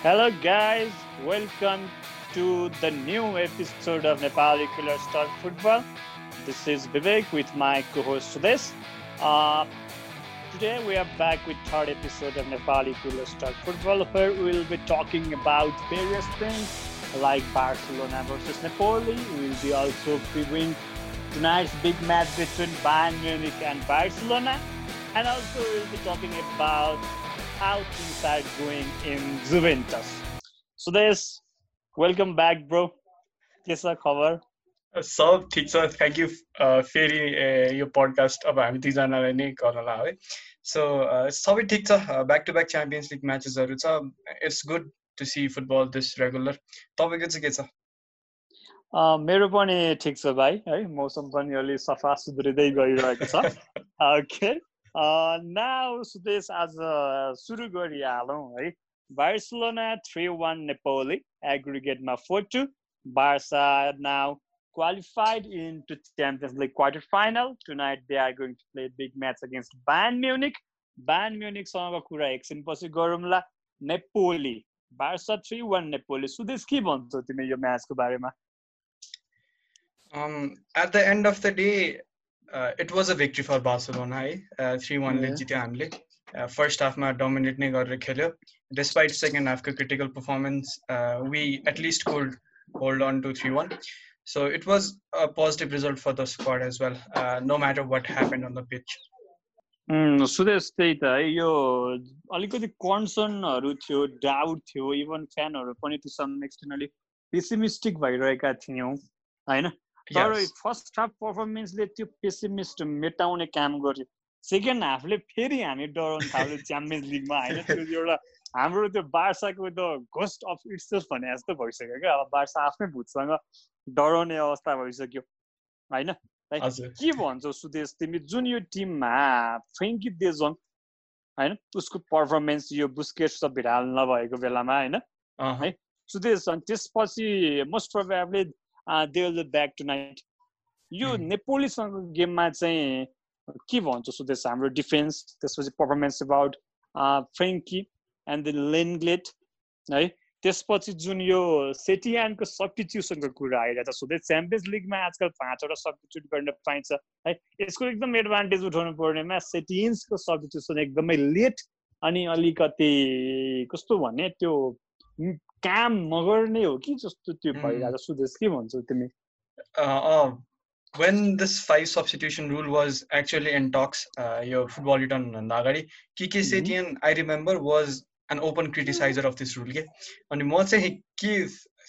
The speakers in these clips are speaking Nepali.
Hello, guys. Welcome to the new episode of Nepali Killer Star Football. This is Vivek with my co-host Sudesh. Uh, today we are back with third episode of Nepali Killer Star Football, where we will be talking about various things like Barcelona versus Napoli. We will be also previewing tonight's big match between Bayern Munich and Barcelona, and also we will be talking about how things are going in Juventus. So this, welcome back, bro. के छ खबर सब ठिक छ थ्याङ्क यू फेरि यो पडकास्ट अब हामी दुईजनालाई नै गर्नला है सो सबै ठिक छ back to back champions league म्याचेसहरू छ it's good to see football this regular तपाईँको चाहिँ के छ मेरो पनि ठिक छ भाइ है मौसम पनि अलि सफा सुध्रिँदै गइरहेको छ नाउ सुदेश आज सुरु गरिहालौँ है। Barcelona three one Nepali एग्रिगेटमा four two Barca now qualified in to Champions League quarter final tonight they are going to play big match against Bayern Munich Bayern म्युनिकसँगको कुरा एकछिन पछि गरौँला सुदेश के भन्छौ तिमी यो म्याचको बारेमा? At the end of the day was a victory for Barcelona है थ्री वानले Yeah. जित्यो हामीले फर्स्ट हाफमा डोमिनेट नै गरेर खेल्यो despite second हाफको critical performance we at least hold hold on to three one so it was a positive result for the squad as well no matter what happen on the pitch um, Sudesh त्यही त है यो अलिकति कन्सर्नहरू थियो डाउट थियो इभन फ्यानहरू पनि टु सम एक्सटेन्ट अलिक पेसिमिस्टिक भइरहेका थियौँ होइन तर फर्स्ट हाफ पर्फर्मेन्सले त्यो पेसिमिस्ट मेटाउने काम गर्यो सेकेन्ड हाफले फेरि हामी डराउनु थाल्यो च्याम्पियन्स लिगमा होइन? त्यो एउटा हाम्रो त्यो बार्साको द घोस्ट अफ इट्स भने जस्तो भइसक्यो क्या। अब बार्सा आफ्नै भूतसँग डराउने अवस्था भइसक्यो होइन? के भन्छौ सुदेश तिमी जुन यो टिममा फ्रेङ्की देजोङ होइन? उसको पर्फर्मेन्स यो बुस्केट्स र भिडाल नभएको बेलामा होइन? अहँ, सुदेश अनि त्यसपछि most probably they will back tonight यो. नेपोलीसँगको गेममा चाहिँ के भन्छ सुदेश हाम्रो डिफेन्स त्यसपछि performance about Frenkie and the Lenglet है त्यसपछि जुन यो सेटियानको सब्टिट्युसनको कुरा आइरहेको छ सुदेश च्याम्पियन्स लिगमा आजकल पाँचवटा सब्टिट्युट गर्न पाइन्छ है यसको एकदम एडभान्टेज उठाउनु पर्नेमा सेटियन्सको सब्टिट्युसन एकदमै लेट अनि अलिकति कस्तो भने त्यो काम नगर्ने हो कि जस्तो त्यो Mm. भइरहेको सुदेश के भन्छौ तिमी uh, uh, when this five substitution rule was actually in talks, uh, your football return अगाडि Kike Mhm. Setien, I remember, was an open criticizer of this rule. के अनि म चाहिँ के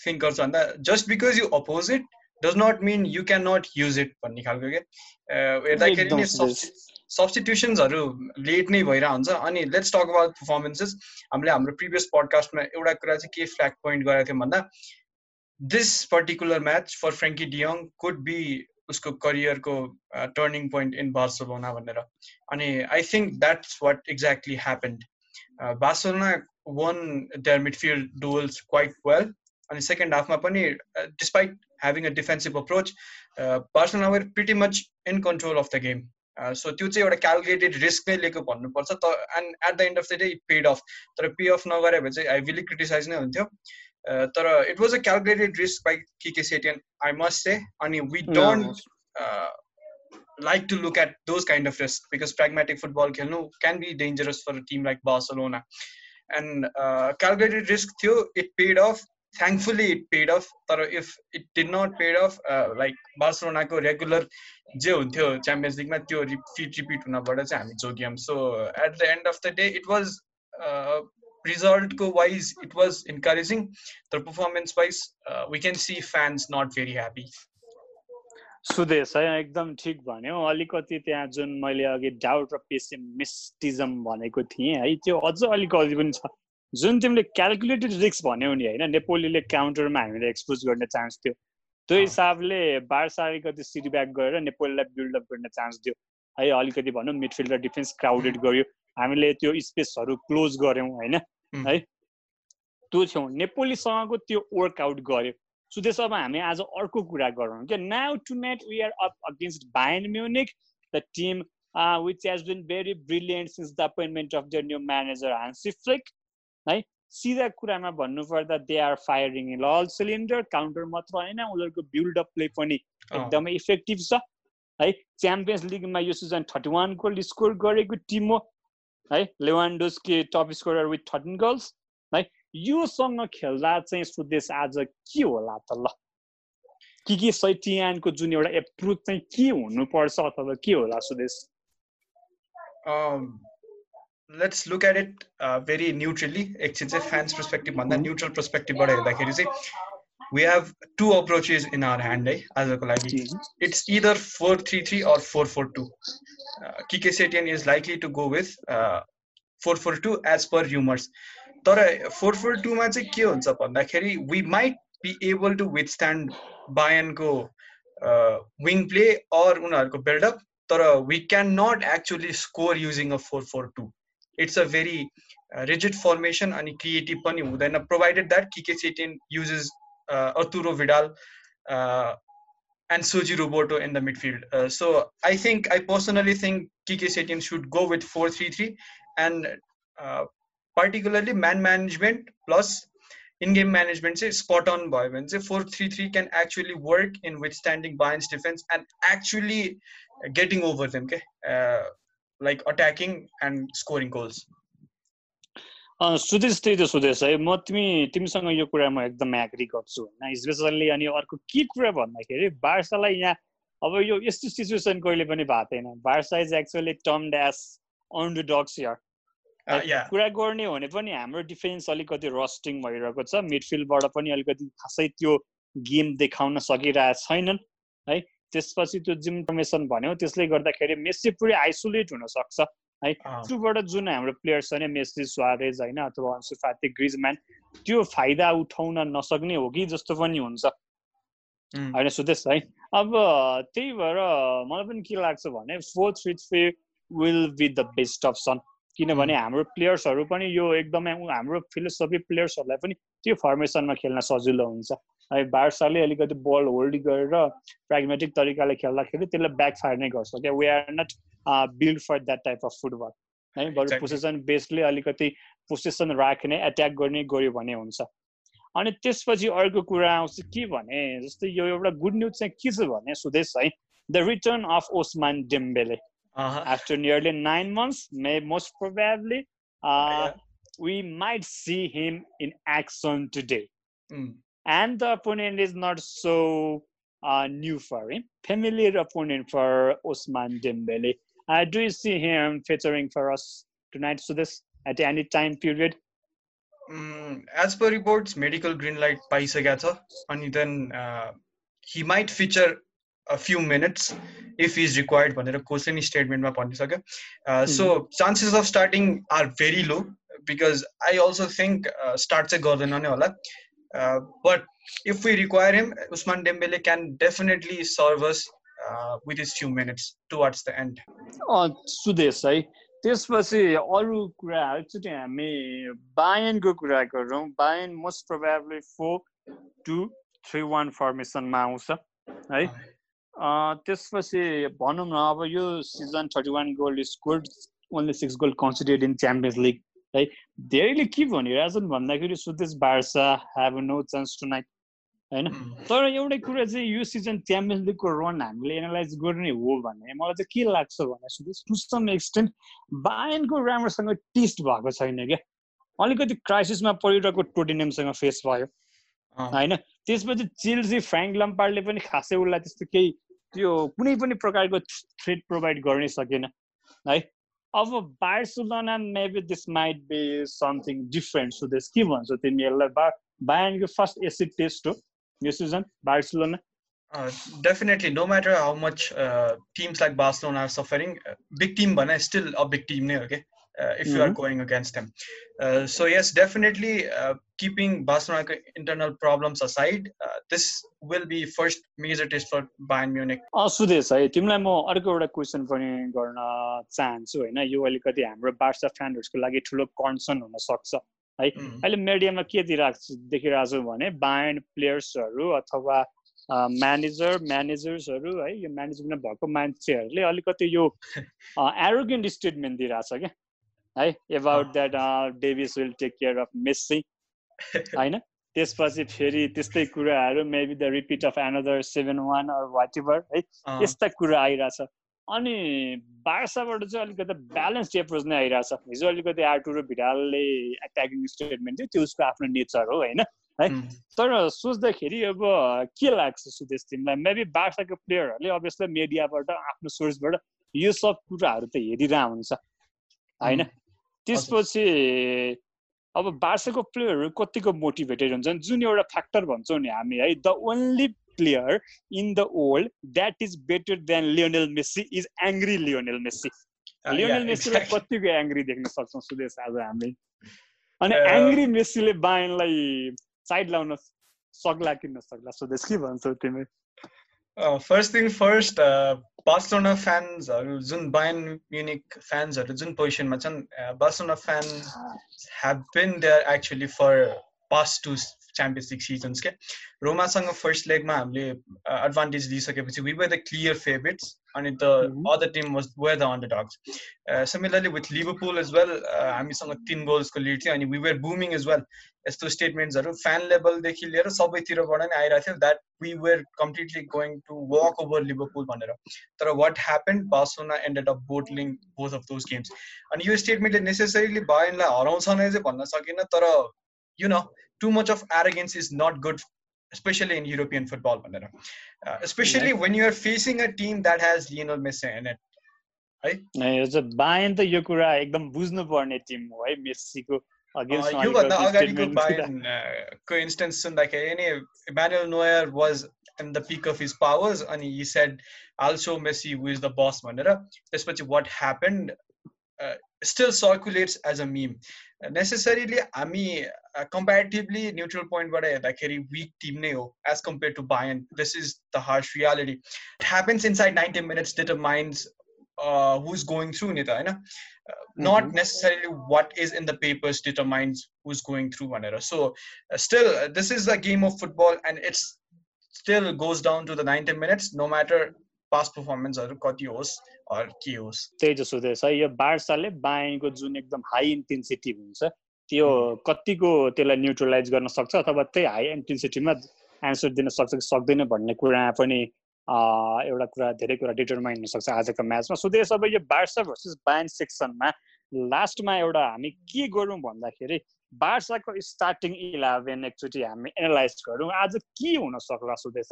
थिङ्क गर्छु भन्दा just because you oppose it does not mean you can not use it भन्ने खालको के Uh, हेर्दाखेरि नै। सब्सटिट्युसन्सहरू लेट नै भइरहेको हुन्छ अनि लेट्स टक अबाउट पर्फर्मेन्सेस हामीले हाम्रो प्रिभियस पडकास्टमा एउटा कुरा चाहिँ के फ्ल्याग पोइन्ट गरेको थियौँ भन्दा this particular match for Frenkie de Jong could be उसको करियरको टर्निङ पोइन्ट इन बार्सलोना भनेर। अनि I think that's what exactly happened Barcelona won their midfield duels quite well अनि सेकेन्ड हाफमा पनि despite having a defensive approach Barcelona were pretty much in control of the game so त्यो चाहिँ एउटा क्यालकुलेटेड रिस्क नै लिएको भन्नुपर्छ। त and at the end of the day it paid off तर पे अफ नगरे भने चाहिँ आई विली क्रिटिसाइज नै हुन्थ्यो। Uh, तर it was a calculated risk by Quique Setien I must say अनि we don't like to look at those kind of risks because pragmatic football खेल्नु can be dangerous for a team like Barcelona. And uh, calculated risk थियो, it paid off. Thankfully, it paid off. तर if it did not paid off, uh, like Barcelona को regular जे हुन्थ्यो च्याम्पियन्स लिगमा त्यो रिपिट रिपिट हुनबाट चाहिँ हामी जोग्यौँ। So at the end of the day it was रिजल्टको wise it was encouraging तर performance wise we can see fans not very happy Sudesh है एकदम ठिक भन्यो। अलिकति त्यहाँ जुन मैले अघि डाउट र पेसिमिस्टिजम भनेको थिएँ है त्यो अझ अलिकति पनि छ। जुन तिमीले क्यालकुलेटेड रिक्स भन्यौ नि होइन नेपोलीले काउन्टरमा हामीले एक्सपोज गर्ने चान्स थियो। त्यो। हिसाबले बार्सा अलिकति सिटी ब्याक गरेर नेपोलीलाई बिल्डअप गर्ने चान्स दियो। है अलिकति भनौँ मिडफिल्ड र डिफेन्स क्राउडेड गर्यो हामीले त्यो स्पेसहरू क्लोज गऱ्यौँ होइन. है? त्यो छौँ नेपोलीसँगको त्यो वर्कआउट गर्यो सो त्यसो अब हामी आज अर्को कुरा गरौँ क्या। Now tonight we are up against Bayern Munich the team which has been very brilliant since the appointment of the new manager Hansi Flick है? सिधा कुरामा भन्नुपर्दा they are firing in all cylinders counter मात्र होइन उनीहरूको बिल्डअप प्ले पनि एकदमै इफेक्टिभ छ है? च्याम्पियन्स लिगमा यो season thirty one goal score गरेको टिम हो है? Lewandowski top scorer with thirteen goals है? योसँग खेल्दा चाहिँ सुदेश आज के होला त ल? के के सैटियानको जुन एउटा एप्रोच चाहिँ के हुनुपर्छ अथवा के होला Sudesh? Let's look at it very neutrally एकछिन चाहिँ फ्यान्स पर्सपेक्टिभ भन्दा न्युट्रल पर्सपेक्टिभबाट हेर्दाखेरि चाहिँ we have two approaches in our hand है आजको लागि it's either four three three or four four two Quique Setien is likely to go with four four two as per rumours तर फोर फोर टूमा चाहिँ के हुन्छ भन्दाखेरि we might be able to withstand बायनको wing play or उनीहरूको बिल्डअप तर we can not actually score using a four four two it's a very uh, rigid formation and creative pani then uh, provided that Kike Setien uses uh, Arturo Vidal and Suji Roboto in the midfield. Uh, so I think I personally think Kike Setien should go with 4-3-3 and uh, particularly man management plus in-game management say spot on boy. When say 4-3-3 can actually work in withstanding Bayern's defense and actually getting over them okay? Uh, like attacking and scoring goals? Sudesh त्यही त सुदेश है। म तिमी तिमीसँग यो कुरा म एकदम एग्री गर्छु होइन। स्पेसल्ली अनि अर्को के कुरा भन्दाखेरि बार्सालाई यहाँ अब यो यस्तो सिचुएसन कहिले पनि भएको थिएन Barca is actually term dash on the dogs year कुरा गर्ने भने पनि हाम्रो डिफेन्स अलिकति रस्टिङ भइरहेको छ। मिडफिल्डबाट पनि अलिकति खासै त्यो गेम देखाउन सकिरहेको छैनन् है। त्यसपछि त्यो जुन इन्फर्मेसन भन्यो। त्यसले गर्दाखेरि मेसी पुरै आइसोलेट हुनसक्छ है। त्योबाट जुन हाम्रो प्लेयर्स छ नि मेसी स्वारेज होइन अथवा अन्सुफाती ग्रिजम्यान त्यो फाइदा उठाउन नसक्ने हो कि जस्तो पनि हुन्छ। होइन सुदेश है अब त्यही भएर मलाई पनि के लाग्छ भने four three three will be the best option. किनभने हाम्रो प्लेयर्सहरू पनि यो एकदमै हाम्रो फिलोसफी प्लेयर्सहरूलाई पनि त्यो फर्मेसनमा खेल्न सजिलो हुन्छ। बार्साले अलिकति बल होल्ड गरेर प्रेग्मेटिक तरिकाले खेल्दाखेरि त्यसले ब्याक फायर नै गर्छ। क्या we are not build for that type of football है बरु पोसेसन बेसले अलिकति पोसेसन राख्ने एट्याक गर्ने गऱ्यो भने हुन्छ। अनि त्यसपछि अर्को कुरा आउँछ के भने जस्तै यो एउटा गुड न्युज चाहिँ के छ भने सुदेश है the return of Ousmane Dembele after nearly nine months may most probably we might see him in action today. Mm. and the opponent is not so uh, new for him. Familiar opponent for Osman Dembele. Uh, do you see him featuring for us tonight? So this at any time period? Mm, as per reports, medical green light छ अनि then uh, he might feature a few minutes if he is required भनेर कोचले नि स्टेटमेन्टमा भनिसक्यो so chances of starting are very low because I also think start चाहिँ गर्दैन नै होला uh, but if we require him, Usman Dembele can definitely serve us uh, with his few minutes towards the end. Sudesh है त्यसपछि अरू कुरा एकचोटि हामी बायनको कुरा गरौँ Bayern most probably four two three one फर्मेसनमा आउँछ है त्यसपछि भनौँ न अब यो season thirty one goals score only six goals considered in champions league है धेरैले के भनिरहेछन् भन्दाखेरि Sudesh Barca have no chance tonight होइन तर एउटै कुरा चाहिँ यो सिजन च्याम्पियन्स लिगको रन हामीले एनालाइज गर्ने हो भने मलाई चाहिँ के लाग्छ भने सुदेश टु सम एक्सटेन्ट बायनको राम्रोसँग टेस्ट भएको छैन क्या अलिकति क्राइसिसमा परिरहेको टोटिनियमसँग फेस भयो होइन त्यसपछि चिल्सी फ्रेङ्क लम्पार्डले पनि खासै उसलाई त्यस्तो केही त्यो कुनै पनि प्रकारको थ्रेड प्रोभाइड गर्नै सकेन है of Barcelona maybe this might be something different. So the scheme one. So then you Bayern your first acid test to this season Barcelona. Uh, definitely, no matter how much uh, teams like Barcelona are suffering, uh, big team but still a big team okay. Uh, if you are mm-hmm. going against them. Uh, so yes, definitely uh, keeping Barcelona internal problems aside, uh, this will be first major test for Bayern Munich. Sudesh है तिमीलाई म अर्को एउटा क्वेसन पनि गर्न चाहन्छु होइन यो अलिकति हाम्रो बार्सा फ्यान्डहरूको लागि ठुलो कन्सर्न हुन सक्छ है? अहिले मिडियामा के दिइरहेको देखिरहेको छु भने बायन प्लेयर्सहरू अथवा म्यानेजर म्यानेजर्सहरू है? यो म्यानेजमेन्ट भएको मान्छेहरूले अलिकति यो एरोगेन्ट स्टेटमेन्ट दिइरहेछ क्या? है about that Davies will take care of Messi होइन त्यसपछि फेरि त्यस्तै कुराहरू maybe the repeat of another seven one or whatever है यस्ता कुरा आइरहेछ। अनि बार्साबाट चाहिँ अलिकति ब्यालेन्स एप्रोच नै आइरहेछ। हिजो अलिकति आर्टुरो भिडालले एट्याकिङ स्टेटमेन्ट थियो त्यो उसको आफ्नो नेचर हो होइन? है? तर सोच्दाखेरि अब के लाग्छ सुदेश तिमीलाई? मेबी बार्साको प्लेयरहरूले अभियसली मिडियाबाट आफ्नो सोर्सबाट यो सब कुराहरू त हेरिरह हुन्छ। होइन? त्यसपछि अब बार्साको प्लेयरहरू कतिको मोटिभेटेड हुन्छन्? जुन एउटा फ्याक्टर भन्छौँ नि हामी है? The only player in the world that is better than Lionel Messi is angry Lionel Messi. Lionel मेस्सीलाई कतिको एङ्ग्री देख्न सक्छौँ सुदेश आज हामी? अनि एङ्ग्री मेस्सीले बायनलाई साइड लाउन सक्ला कि नसक्ला? सुदेश के भन्छौ तिमी? फर्स्ट थिङ फर्स्ट बार्सलोना फ्यान्सहरू जुन बायन म्युनिक फ्यान्सहरू जुन पोजिसनमा छन् Barcelona fans have been there actually for past two champions league seasons के। रोमासँग फर्स्ट लेगमा हामीले advantage लिइसकेपछि we were the clear favourites अनि the other team was were the underdogs similarly with Liverpool as well हामीसँग तिन गोल्सको लिड थियो अनि we were booming as well यस्तो स्टेटमेन्ट्सहरू फ्यान लेभलदेखि लिएर सबैतिरबाट नै आइरहेको थियो that we were completely going to walk over Liverpool भनेर। तर what happen Barcelona ended off bottling both of those games अनि यो स्टेटमेन्टले नेसेसरीली बायनलाई हराउँछ नै चाहिँ भन्न सकिनँ तर यु न too much of arrogance is not good especially in European football. Uh, especially when you are facing a team that has Lionel Messi in it. है बायन त यो कुरा एकदम बुझ्नुपर्ने टिम हो है मेस्सीको योभन्दा अगाडिको बायनको इन्स्टेन्स सुन्दाखेरि नि Emmanuel Neuer was in the peak of his powers अनि he said also Messi who is the boss भनेर त्यसपछि what happened still circulates as a meme necessarily हामी कम्पेरिटिभली न्युट्रल पोइन्टबाट हेर्दाखेरि विक टिम नै हो as compare to Bayern this is the harsh reality it happens inside ninety minutes determines who is going through नि त होइन not necessarily what is in the papers determines who is going through भनेर so still this is the game of football and it's still goes down to the ninety minutes no matter past पर्फर्मेन्सहरू कति होस् के होस्। त्यही जस्तो हुँदैछ यो बार्साले बायाँको जुन एकदम हाई इन्टेन्सिटी हुन्छ त्यो कतिको त्यसलाई न्युट्रलाइज गर्न सक्छ अथवा त्यही हाई इन्टेन्सिटीमा एन्सर दिन सक्छ कि सक्दैन भन्ने कुरा पनि एउटा कुरा धेरै कुरा डिटरमाइन हुनसक्छ आजको म्याचमा। सो त्यस अब यो बार्सा भर्सेस बायन सेक्सनमा लास्टमा एउटा हामी के गरौँ भन्दाखेरि बार्साको स्टार्टिङ इलेभेन एकचोटि हामी एनालाइज गरौँ। आज के हुन सक्ला सुदेश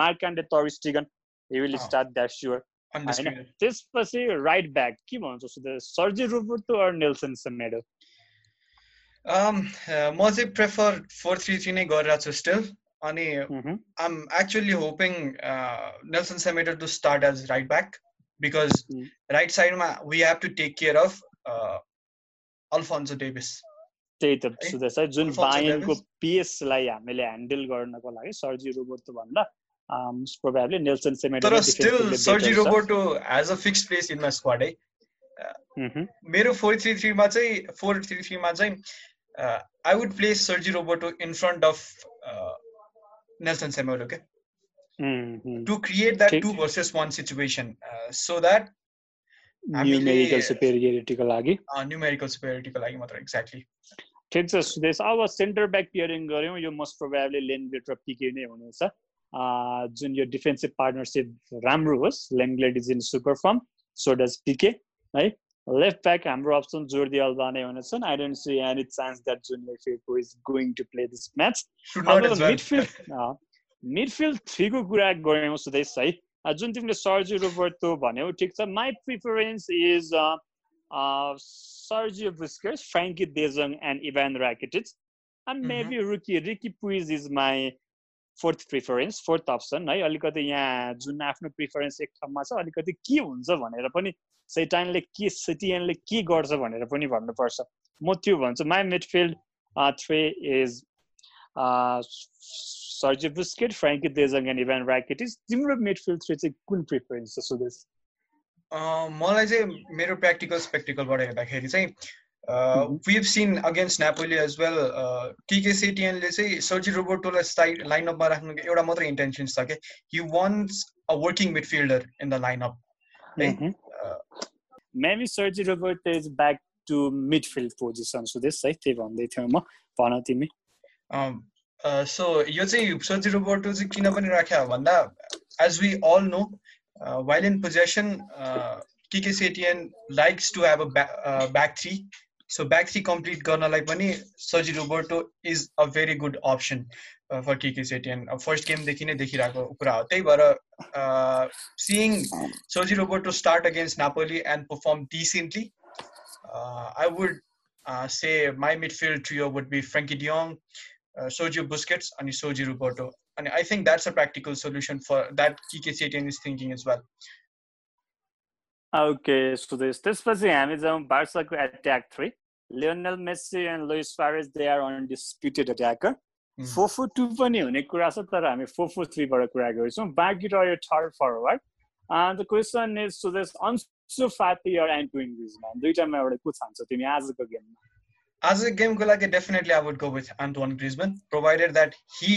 है गोलकिपरमा Marc Andre Ter Stegen he will start that sure होइन त्यसपछि राइट ब्याक के भन्छ Sergi Roberto or Nelson Semedo म चाहिँ प्रेफर फोर थ्री थ्री नै गरिरहेको छु स्टिल अनि आम actually hoping Nelson Semedo to start as right back because right साइडमा we have to take care of Alphonso Davies त्यही त सुदेश है जुन बायनको पिएसलाई हामीले ह्यान्डल गर्नको लागि सर्जी रोबोटो भन्दा प्रोभाब्ली नेल्सन सेमेडो तर still Sergi Roberto as a fix place in my squad है मेरो फोर थ्री थ्रीमा चाहिँ फोर थ्री थ्रीमा चाहिँ I would place Sergi Roberto in front of Nelson Semedo के to create that two versus one situation so that numerical सुपेरियरिटीको लागि। न्युमेरिकल सुपेरियरिटीको लागि मात्र एक्ज्याक्टली ठिक छ सुदेश अब सेन्टर ब्याक पियरिङ गऱ्यौँ यो मोस्ट प्रोभाबली लेनगेट र पिके नै हुनेछ जुन यो डिफेन्सिभ पार्टनरसिप राम्रो होस् Lenglet is in super form so does Pique है लेफ्ट ब्याक हाम्रो अप्सन जोर्दी अल्बा नै हुनेछन् I don't see any chance that जुन फेको is going to play this match midfield midfield थ्रीको कुरा गऱ्यौँ सुदेश है जुन तिमीले सर्जी रोबर्टो भन्यौ ठिक छ my preference is Sergi Busquets Frenkie de Jong and Ivan Rakitic and maybe rookie Riqui Puig is my fourth preference fourth option है। अलिकति यहाँ जुन आफ्नो प्रिफरेन्स एक ठाउँमा छ अलिकति के हुन्छ भनेर पनि सेटाइनले के सिटिएनले के गर्छ भनेर पनि भन्नुपर्छ। म त्यो भन्छु my midfield three is Sergi Busquets Frenkie de Jong and Ivan Rakitic तिम्रो मिडफिल्ड थ्री चाहिँ कुन प्रिफरेन्स छ सुदेश? मलाई चाहिँ मेरो प्र्याक्टिकल स्पेक्टिकलबाट हेर्दाखेरि चाहिँ we've seen against Napoli as well Quique सेटियनले चाहिँ सर्जी रोबोटोलाई साइड लाइनअपमा राख्नु एउटा मात्रै इन्टेन्सन छ कि he wants a working midfielder in the lineup है maybe Sergi Roberto is back to midfield position Sudesh है त्यही भन्दै थियौँ म भन तिमी सो यो चाहिँ सर्जी रोबर्टो चाहिँ किन पनि राख्यो भन्दा as we all know while in possession के Setien likes to have a back three so back three complete गर्नलाई पनि Sergi Roberto is a very good option for के सेटियन फर्स्ट गेमदेखि नै देखिरहेको कुरा हो। त्यही भएर seeing Sergi Roberto start against Napoli and perform decently I would say my midfield trio would be Frenkie de Jong Sergio Busquets अनि Sergio Roberto. And I think that's a practical solution for that Kike Setien is thinking as well. Okay Sudesh त्यसपछि हामी जाउँ बार्साको attack three Lionel Messi and Luis Suarez they are undisputed attacker four two पनि हुने कुरा छ तर हामी फोर थ्रीबाट कुरा गर्छौँ बाँकी रह्यो third forward the question is Sudesh Ansu Fati र एन्टोइन ग्रिजम्यान दुइटामा एउटा को छान्छ तिमी आजको गेममा आजको गेमको लागि definitely I would go with Antoine Griezmann provided that he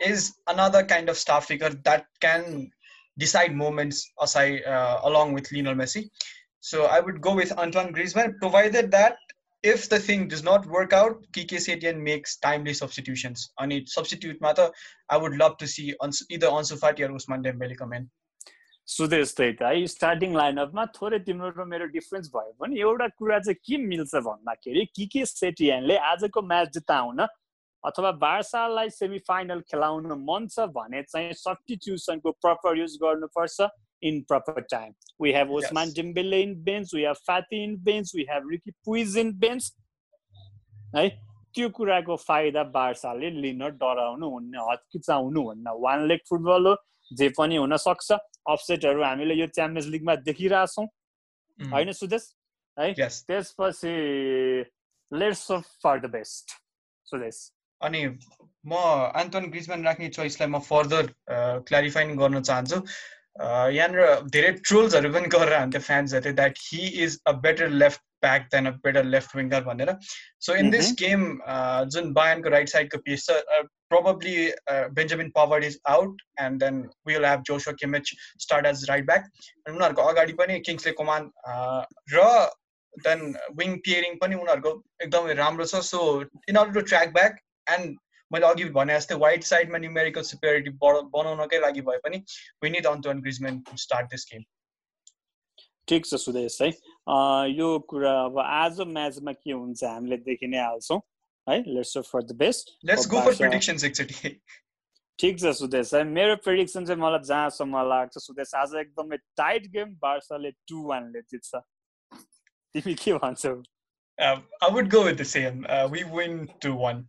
is another kind of star figure that can decide moments aside uh, along with Lionel Messi. So I would go with Antoine Griezmann, provided that if the thing does not work out, Kike Setien makes timely substitutions. On it substitute matter, I would love to see either Ansu Fati or Usman Dembele come in. Sudesh त्यही त है स्टार्टिङ लाइनअपमा थोरै तिम्रो र मेरो डिफरेन्स भयो भने एउटा कुरा चाहिँ के मिल्छ भन्दाखेरि कि के सेटियनले आजको म्याच जिताउन अथवा बार्सालाई सेमी फाइनल खेलाउन मन छ भने चाहिँ सब्टिट्युसनको प्रपर युज गर्नुपर्छ in proper time. We have Osman yes. Dembele in bench, we have Fatih in bench, we have Ricky Puig in bench. है? त्यो कुराको फाइदा बार्साले लिन डराउनु हुन्न हत्किचाउनु हुन्न। वान लेग फुटबल हो जे पनि हुन सक्छ। अफसेटहरू हामीले यो च्याम्पियन्स लिगमा देखिरहेछौँ। होइन सुदेश? है? त्यसपछि let's for the best Sudesh? अनि म एन्टोन ग्रिजम्यान राख्ने चोइसलाई म फर्दर क्ल्यारिफाइङ गर्न चाहन्छु। यहाँनिर धेरै ट्रोल्सहरू पनि गरेर हान्थ्यो फ्यान्सहरूले that he is a better left back than a better left winger भनेर। सो इन दिस गेम जुन बायनको राइट साइडको पिस छ Benjamin Pavard is out, and then we'll have Joshua Kimmich start as right back. And उनीहरूको अगाडि पनि किङ्सले कमान र देन विङ पियरिङ पनि उनीहरूको एकदमै राम्रो छ। So in order to track back and मैले अघि भने जस्तै वाइट साइडमा न्युमेरिकल सुपेरिटी बनाउनकै लागि भए पनि we need on Griezmann start this game ठिक छ सुदेश है। यो कुरा अब आज म्याचमा के हुन्छ हामीले देखि नै हाल्छौँ है। Let's for the best let's go for predictions एकचोटि ठिक छ सुदेश है। मेरो प्रेडिक्सन चाहिँ मलाई जहाँसम्म लाग्छ सुदेश आज एकदमै टाइट गेम बार्साले टु वानले जित्छ। तिमी के भन्छौ? I would go with the same we win two one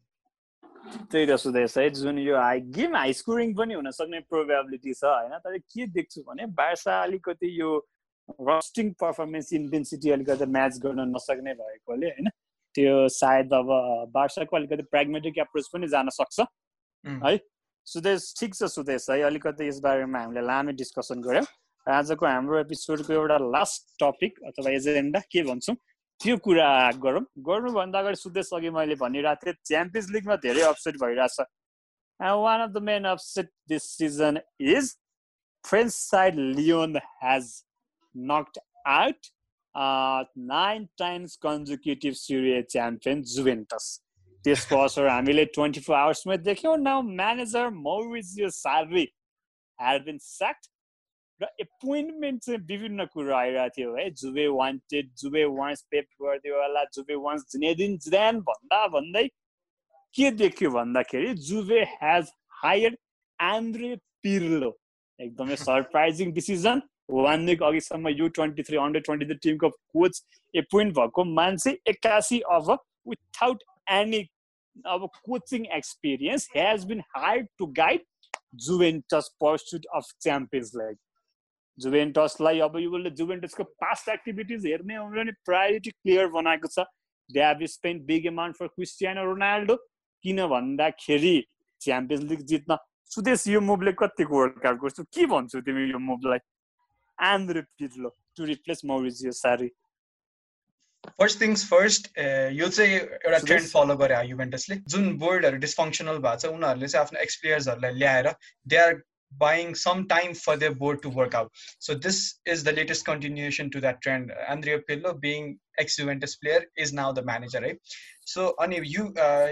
त्यही त सुदेश है जुन यो हाई गेम हाई स्कोरिङ पनि हुन सक्ने प्रोबेबिलिटी छ होइन? तर के देख्छु भने बार्सा अलिकति यो रस्टिङ पर्फर्मेन्स इन्टेन्सिटी अलिकति म्याच गर्न नसक्ने भएकोले होइन? त्यो सायद अब बार्साको अलिकति प्रेग्मेटिक एप्रोच पनि जान सक्छ है? सुदेश ठिक छ सुदेश है अलिकति यस बारेमा हामीले लामै डिस्कसन गऱ्यौँ। आजको हाम्रो एपिसोडको एउटा लास्ट टपिक अथवा एजेन्डा के भन्छौँ? त्यो कुरा गरौँ। गर्नुभन्दा अगाडि सुत्दैछ अघि मैले भनिरहेको थिएँ च्याम्पियन्स लिगमा धेरै अपसेट भइरहेछ। One of the main upset this season is French side Lyon has knocked out nine times consecutive Serie A champion Juventus त्यसको असर हामीले ट्वेन्टी फोर आवर्समै देख्यौँ now manager Maurizio Sarri has been sacked र एपोइन्टमेन्ट चाहिँ विभिन्न कुरो आइरहेको थियो है Juve wanted Juve wants Pep Guardiola Juve wants Zinedine Zidane भन्दा भन्दै के देख्यो भन्दाखेरि Juve has hire Andrea Pirlo एकदमै surprising decision one week अघिसम्म U twenty three under twenty three टिमको कोच एपोइन्ट भएको मान्छे एक्कासी अब विथाउट एनी अब coaching experience has been hired to guide Juventus pursuit of Champions like जुभेन्टसलाई अब यो जुभेन्टसको पास्ट एक्टिभिटिज हेर्ने हो भने प्रायोरिटी क्लियर बनाएको छ। They have spend big amount for Cristiano Ronaldo किन भन्दाखेरि च्याम्पियन्स लिग जित्न सुदेश यो मुभले कतिको वर्ल्ड कप गर्छु? के भन्छु तिमी यो मुभलाई and repeat low to replace Maurizio Sarri first things first यो चाहिँ एउटा ट्रेन्ड फलो गरे युभेन्टसले जुन बोर्डहरू डिसफङ्सनल भएको छ उनीहरूले चाहिँ आफ्नो एक्सप्लेयर्सहरूलाई ल्याएर they are buying some time for their board to work out. So this is the latest continuation to that trend. Andrea Pirlo, being ex-Juventus player, is now the manager, right? So अनि यु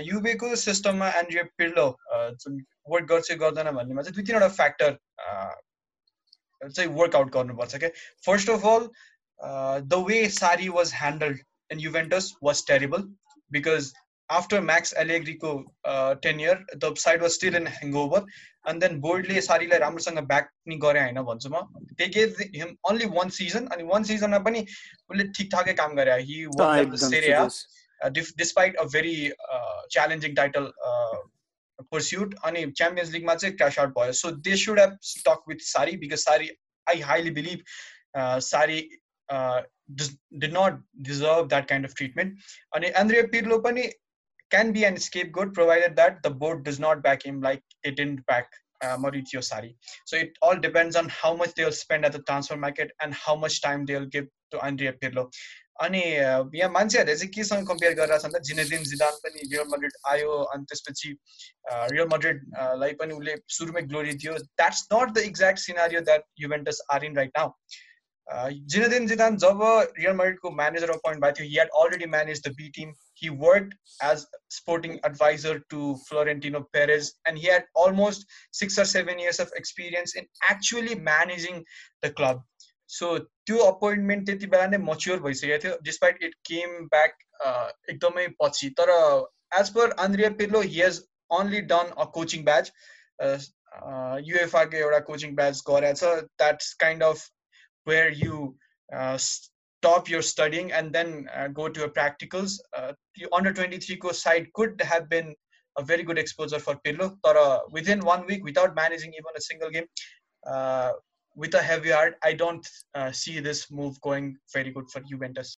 युवेको सिस्टममा एन्ड्रिया पिर्लो जुन वर्क गर्छ गर्दैन भन्नेमा चाहिँ दुई तिनवटा फ्याक्टर चाहिँ वर्कआउट गर्नुपर्छ क्या first of all the way Sarri was handled in Juventus was terrible because after Max Allegriको uh, tenure, the side was still in hangover. And then बोर्डले सारीलाई राम्रोसँग ब्याक पनि गरे होइन भन्छु म they gave him only one season अनि वान सिजनमा पनि उसले ठिकठाकै काम गरे he Serie A despite a very challenging title pursuit अनि च्याम्पियन्स लिगमा चाहिँ क्यास आउट भयो so they should have stuck with Sarri because Sarri I highly believe Sarri did not deserve that kind of treatment अनि एन्ड्रिया पिर्लो पनि can be an scapegoat provided that the board does not back him like it didn't back uh, Mauricio Sarri. So it all depends on how much they'll spend at the transfer market and how much time they'll give to Andrea Pirlo. अनि यहाँ मान्छेहरूले चाहिँ केसँग कम्पेयर गरेर छ भन्दा जिनेदिन जिदान पनि रियल मड्रिड आयो अनि त्यसपछि रियल मड्रिडलाई पनि उसले सुरुमै ग्लोरी दियो that's not the exact scenario that Juventus are in right now Zinedine Zidane job Real मड्रिडको म्यानेजर अपोइन्ट भएको थियो he had already manage the B team he worked as sporting advisor to Florentino Perez, and he had almost six or seven years of experience in actually managing the club. So त्यो अपोइन्टमेन्ट त्यति बेला नै मच्योर भइसकेको थियो डिस्पाइट इट केम ब्याक एकदमै पछि तर as per Andrea Pirlo he has only done a coaching batch युएफआरको एउटा कोचिङ ब्याच गरेछ that's kind of Where you stop your studying and then uh, go to a practicals. Uh, the under 23 co side could have been a very good exposure for Pirlo. But uh, within one week, without managing even a single game, uh, with a heavy heart, I don't uh, see this move going very good for Juventus.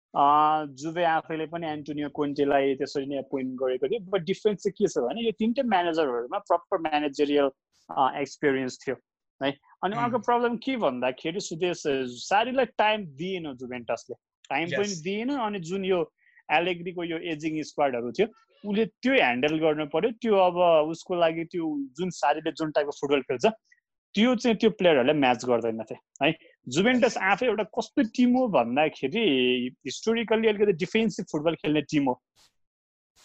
Juve आफैले पनि एन्टोनियो कोन्टेलाई त्यसरी नै एपोइन्ट गरेको थियो बट डिफ्रेन्स चाहिँ के छ भने यो तिनटै म्यानेजरहरूमा प्रपर म्यानेजरियल एक्सपिरियन्स थियो है अनि उहाँको प्रब्लम के भन्दाखेरि सुदेश सारीलाई टाइम दिएन जुभेन्टसले। टाइम पनि दिएन अनि जुन यो एलेग्रीको यो एजिङ स्क्वाडहरू थियो उसले त्यो ह्यान्डल गर्नु पर्यो। त्यो अब उसको लागि त्यो जुन सारीले जुन टाइपको फुटबल खेल्छ त्यो चाहिँ त्यो प्लेयरहरूले म्याच गर्दैनथे है जुभेन्टस आफै एउटा कस्तो टिम हो भन्दाखेरि हिस्टोरिकल्ली अलिकति डिफेन्सिभ फुटबल खेल्ने टिम हो।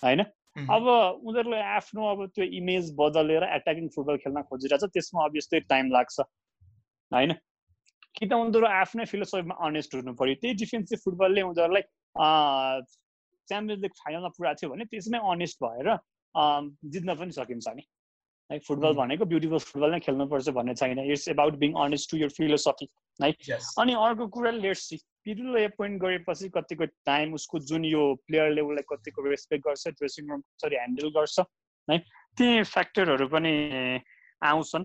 होइन? अब उनीहरूले आफ्नो अब त्यो इमेज बदलेर एट्याकिङ फुटबल खेल्न खोजिरहेछ त्यसमा अब यस्तै टाइम लाग्छ। होइन? कि त उनीहरू आफ्नै फिलोसफीमा अनेस्ट हुनु पऱ्यो? त्यही डिफेन्सिभ फुटबलले उनीहरूलाई च्याम्पियन्स लिग फाइनलमा पुऱ्याएको थियो भने त्यसमै अनेस्ट भएर जित्न पनि सकिन्छ नि। है फुटबल भनेको ब्युटिफुल फुटबल नै खेल्नुपर्छ भन्ने छैन। It's about being honest to your philosophy है? अनि अर्को कुरा लेट्स सी पिरुलो एपोइन्ट गरेपछि कतिको टाइम उसको जुन यो प्लेयरले उसलाई कतिको रेस्पेक्ट गर्छ ड्रेसिङ रुम कसरी ह्यान्डल गर्छ है? ती फ्याक्टरहरू पनि आउँछन्।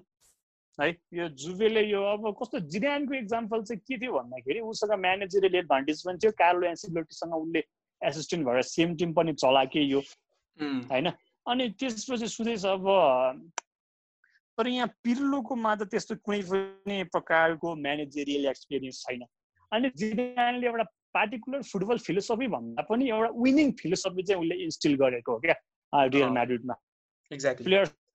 है? यो जुवेले यो अब कस्तो जिडानको इक्जाम्पल चाहिँ के थियो भन्दाखेरि उसँग म्यानेजरियल एडभान्टेज पनि थियो। कार्लो एन्सिलोटीसँग उसले एसिस्टेन्ट भएर सेम टिम पनि चलाके यो होइन? अनि त्यसपछि सुदेश अब तर यहाँ पिर्लोकोमा त त्यस्तो कुनै पनि प्रकारको म्यानेजरियल एक्सपिरियन्स छैन। अनि जिडानले एउटा पार्टिकुलर फुटबल फिलोसफी भन्दा पनि एउटा विनिङ फिलोसफी चाहिँ उसले इन्स्टिल गरेको हो क्या रियल म्याड्रिडमा एक्ज्याक्ट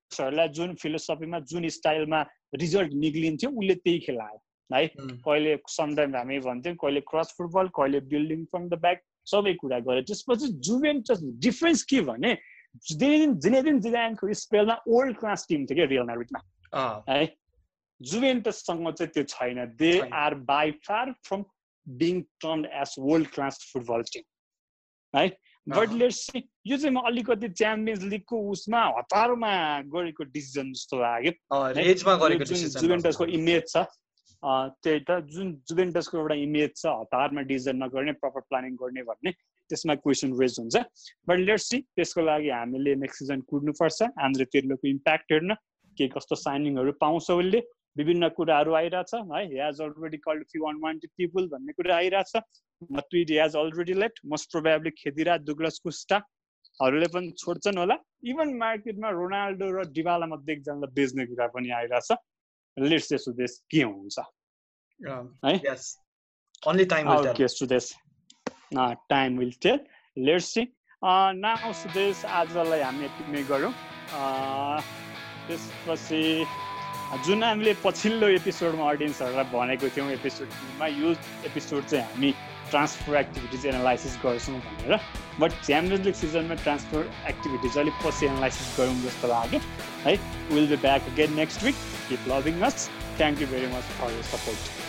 प्लेयर्सहरूलाई जुन फिलोसफीमा जुन स्टाइलमा रिजल्ट निक्लिन्थ्यो उसले त्यही खेलायो है? कहिले समटाइम हामी भन्थ्यौँ कहिले क्रस फुटबल कहिले बिल्डिङ फ्रम द ब्याक सबै कुरा गरे त्यसपछि जुभेन्टस डिफ्रेन्स के भने जिनेदिन जिदानको स्पेलमा ओल्ड क्लास टिम थियो क्या रियल म्यारिडमा है? जुभेन्टससँग चाहिँ त्यो छैन। They are by far from being turn as world class football team है? बट लेट्स यो चाहिँ म अलिकति च्याम्पियन्स लिगको उसमा हतारमा गरेको डिसिजन जस्तो लाग्यो। जुभेन्टसको इमेज छ। त्यही त जुन जुभेन्टसको एउटा इमेज छ हतारमा डिसिजन नगर्ने प्रपर प्लानिङ गर्ने भन्ने त्यसमा क्वेसन रेज हुन्छ। बट लेट्स सी त्यसको लागि हामीले नेक्स्ट सिजन कुद्नुपर्छ हाम्रो तिर्लोको इम्प्याक्ट हेर्न के कस्तो साइनिङहरू पाउँछ उसले। विभिन्न कुराहरू आइरहेछ है has already called few one one people भन्ने कुरा आइरहेछ। Matuidi has already left most probably Khedira Douglas कुस्टाहरूले पनि छोड्छन् होला. इभन मार्केटमा रोनाल्डो र डिबाला मध्ये एकजनालाई बेच्ने कुरा पनि आइरहेछ। लेट्स चाहिँ सुदेश के हुन्छ? है. Uh, time will tell. Let's see. Now Sudesh आजलाई हामी यति नै गरौँ। त्यसपछि जुन हामीले पछिल्लो एपिसोडमा अडियन्सहरूलाई भनेको थियौँ एपिसोडमा यो एपिसोड चाहिँ हामी ट्रान्सफर एक्टिभिटिज एनालाइसिस गर्छौँ भनेर बट च्याम्पियन्स लिग सिजनमा ट्रान्सफर एक्टिभिटिज अलिक पछि एनालाइसिस गरौँ जस्तो लाग्यो। है will be back again next week keep loving us thank you very much for your support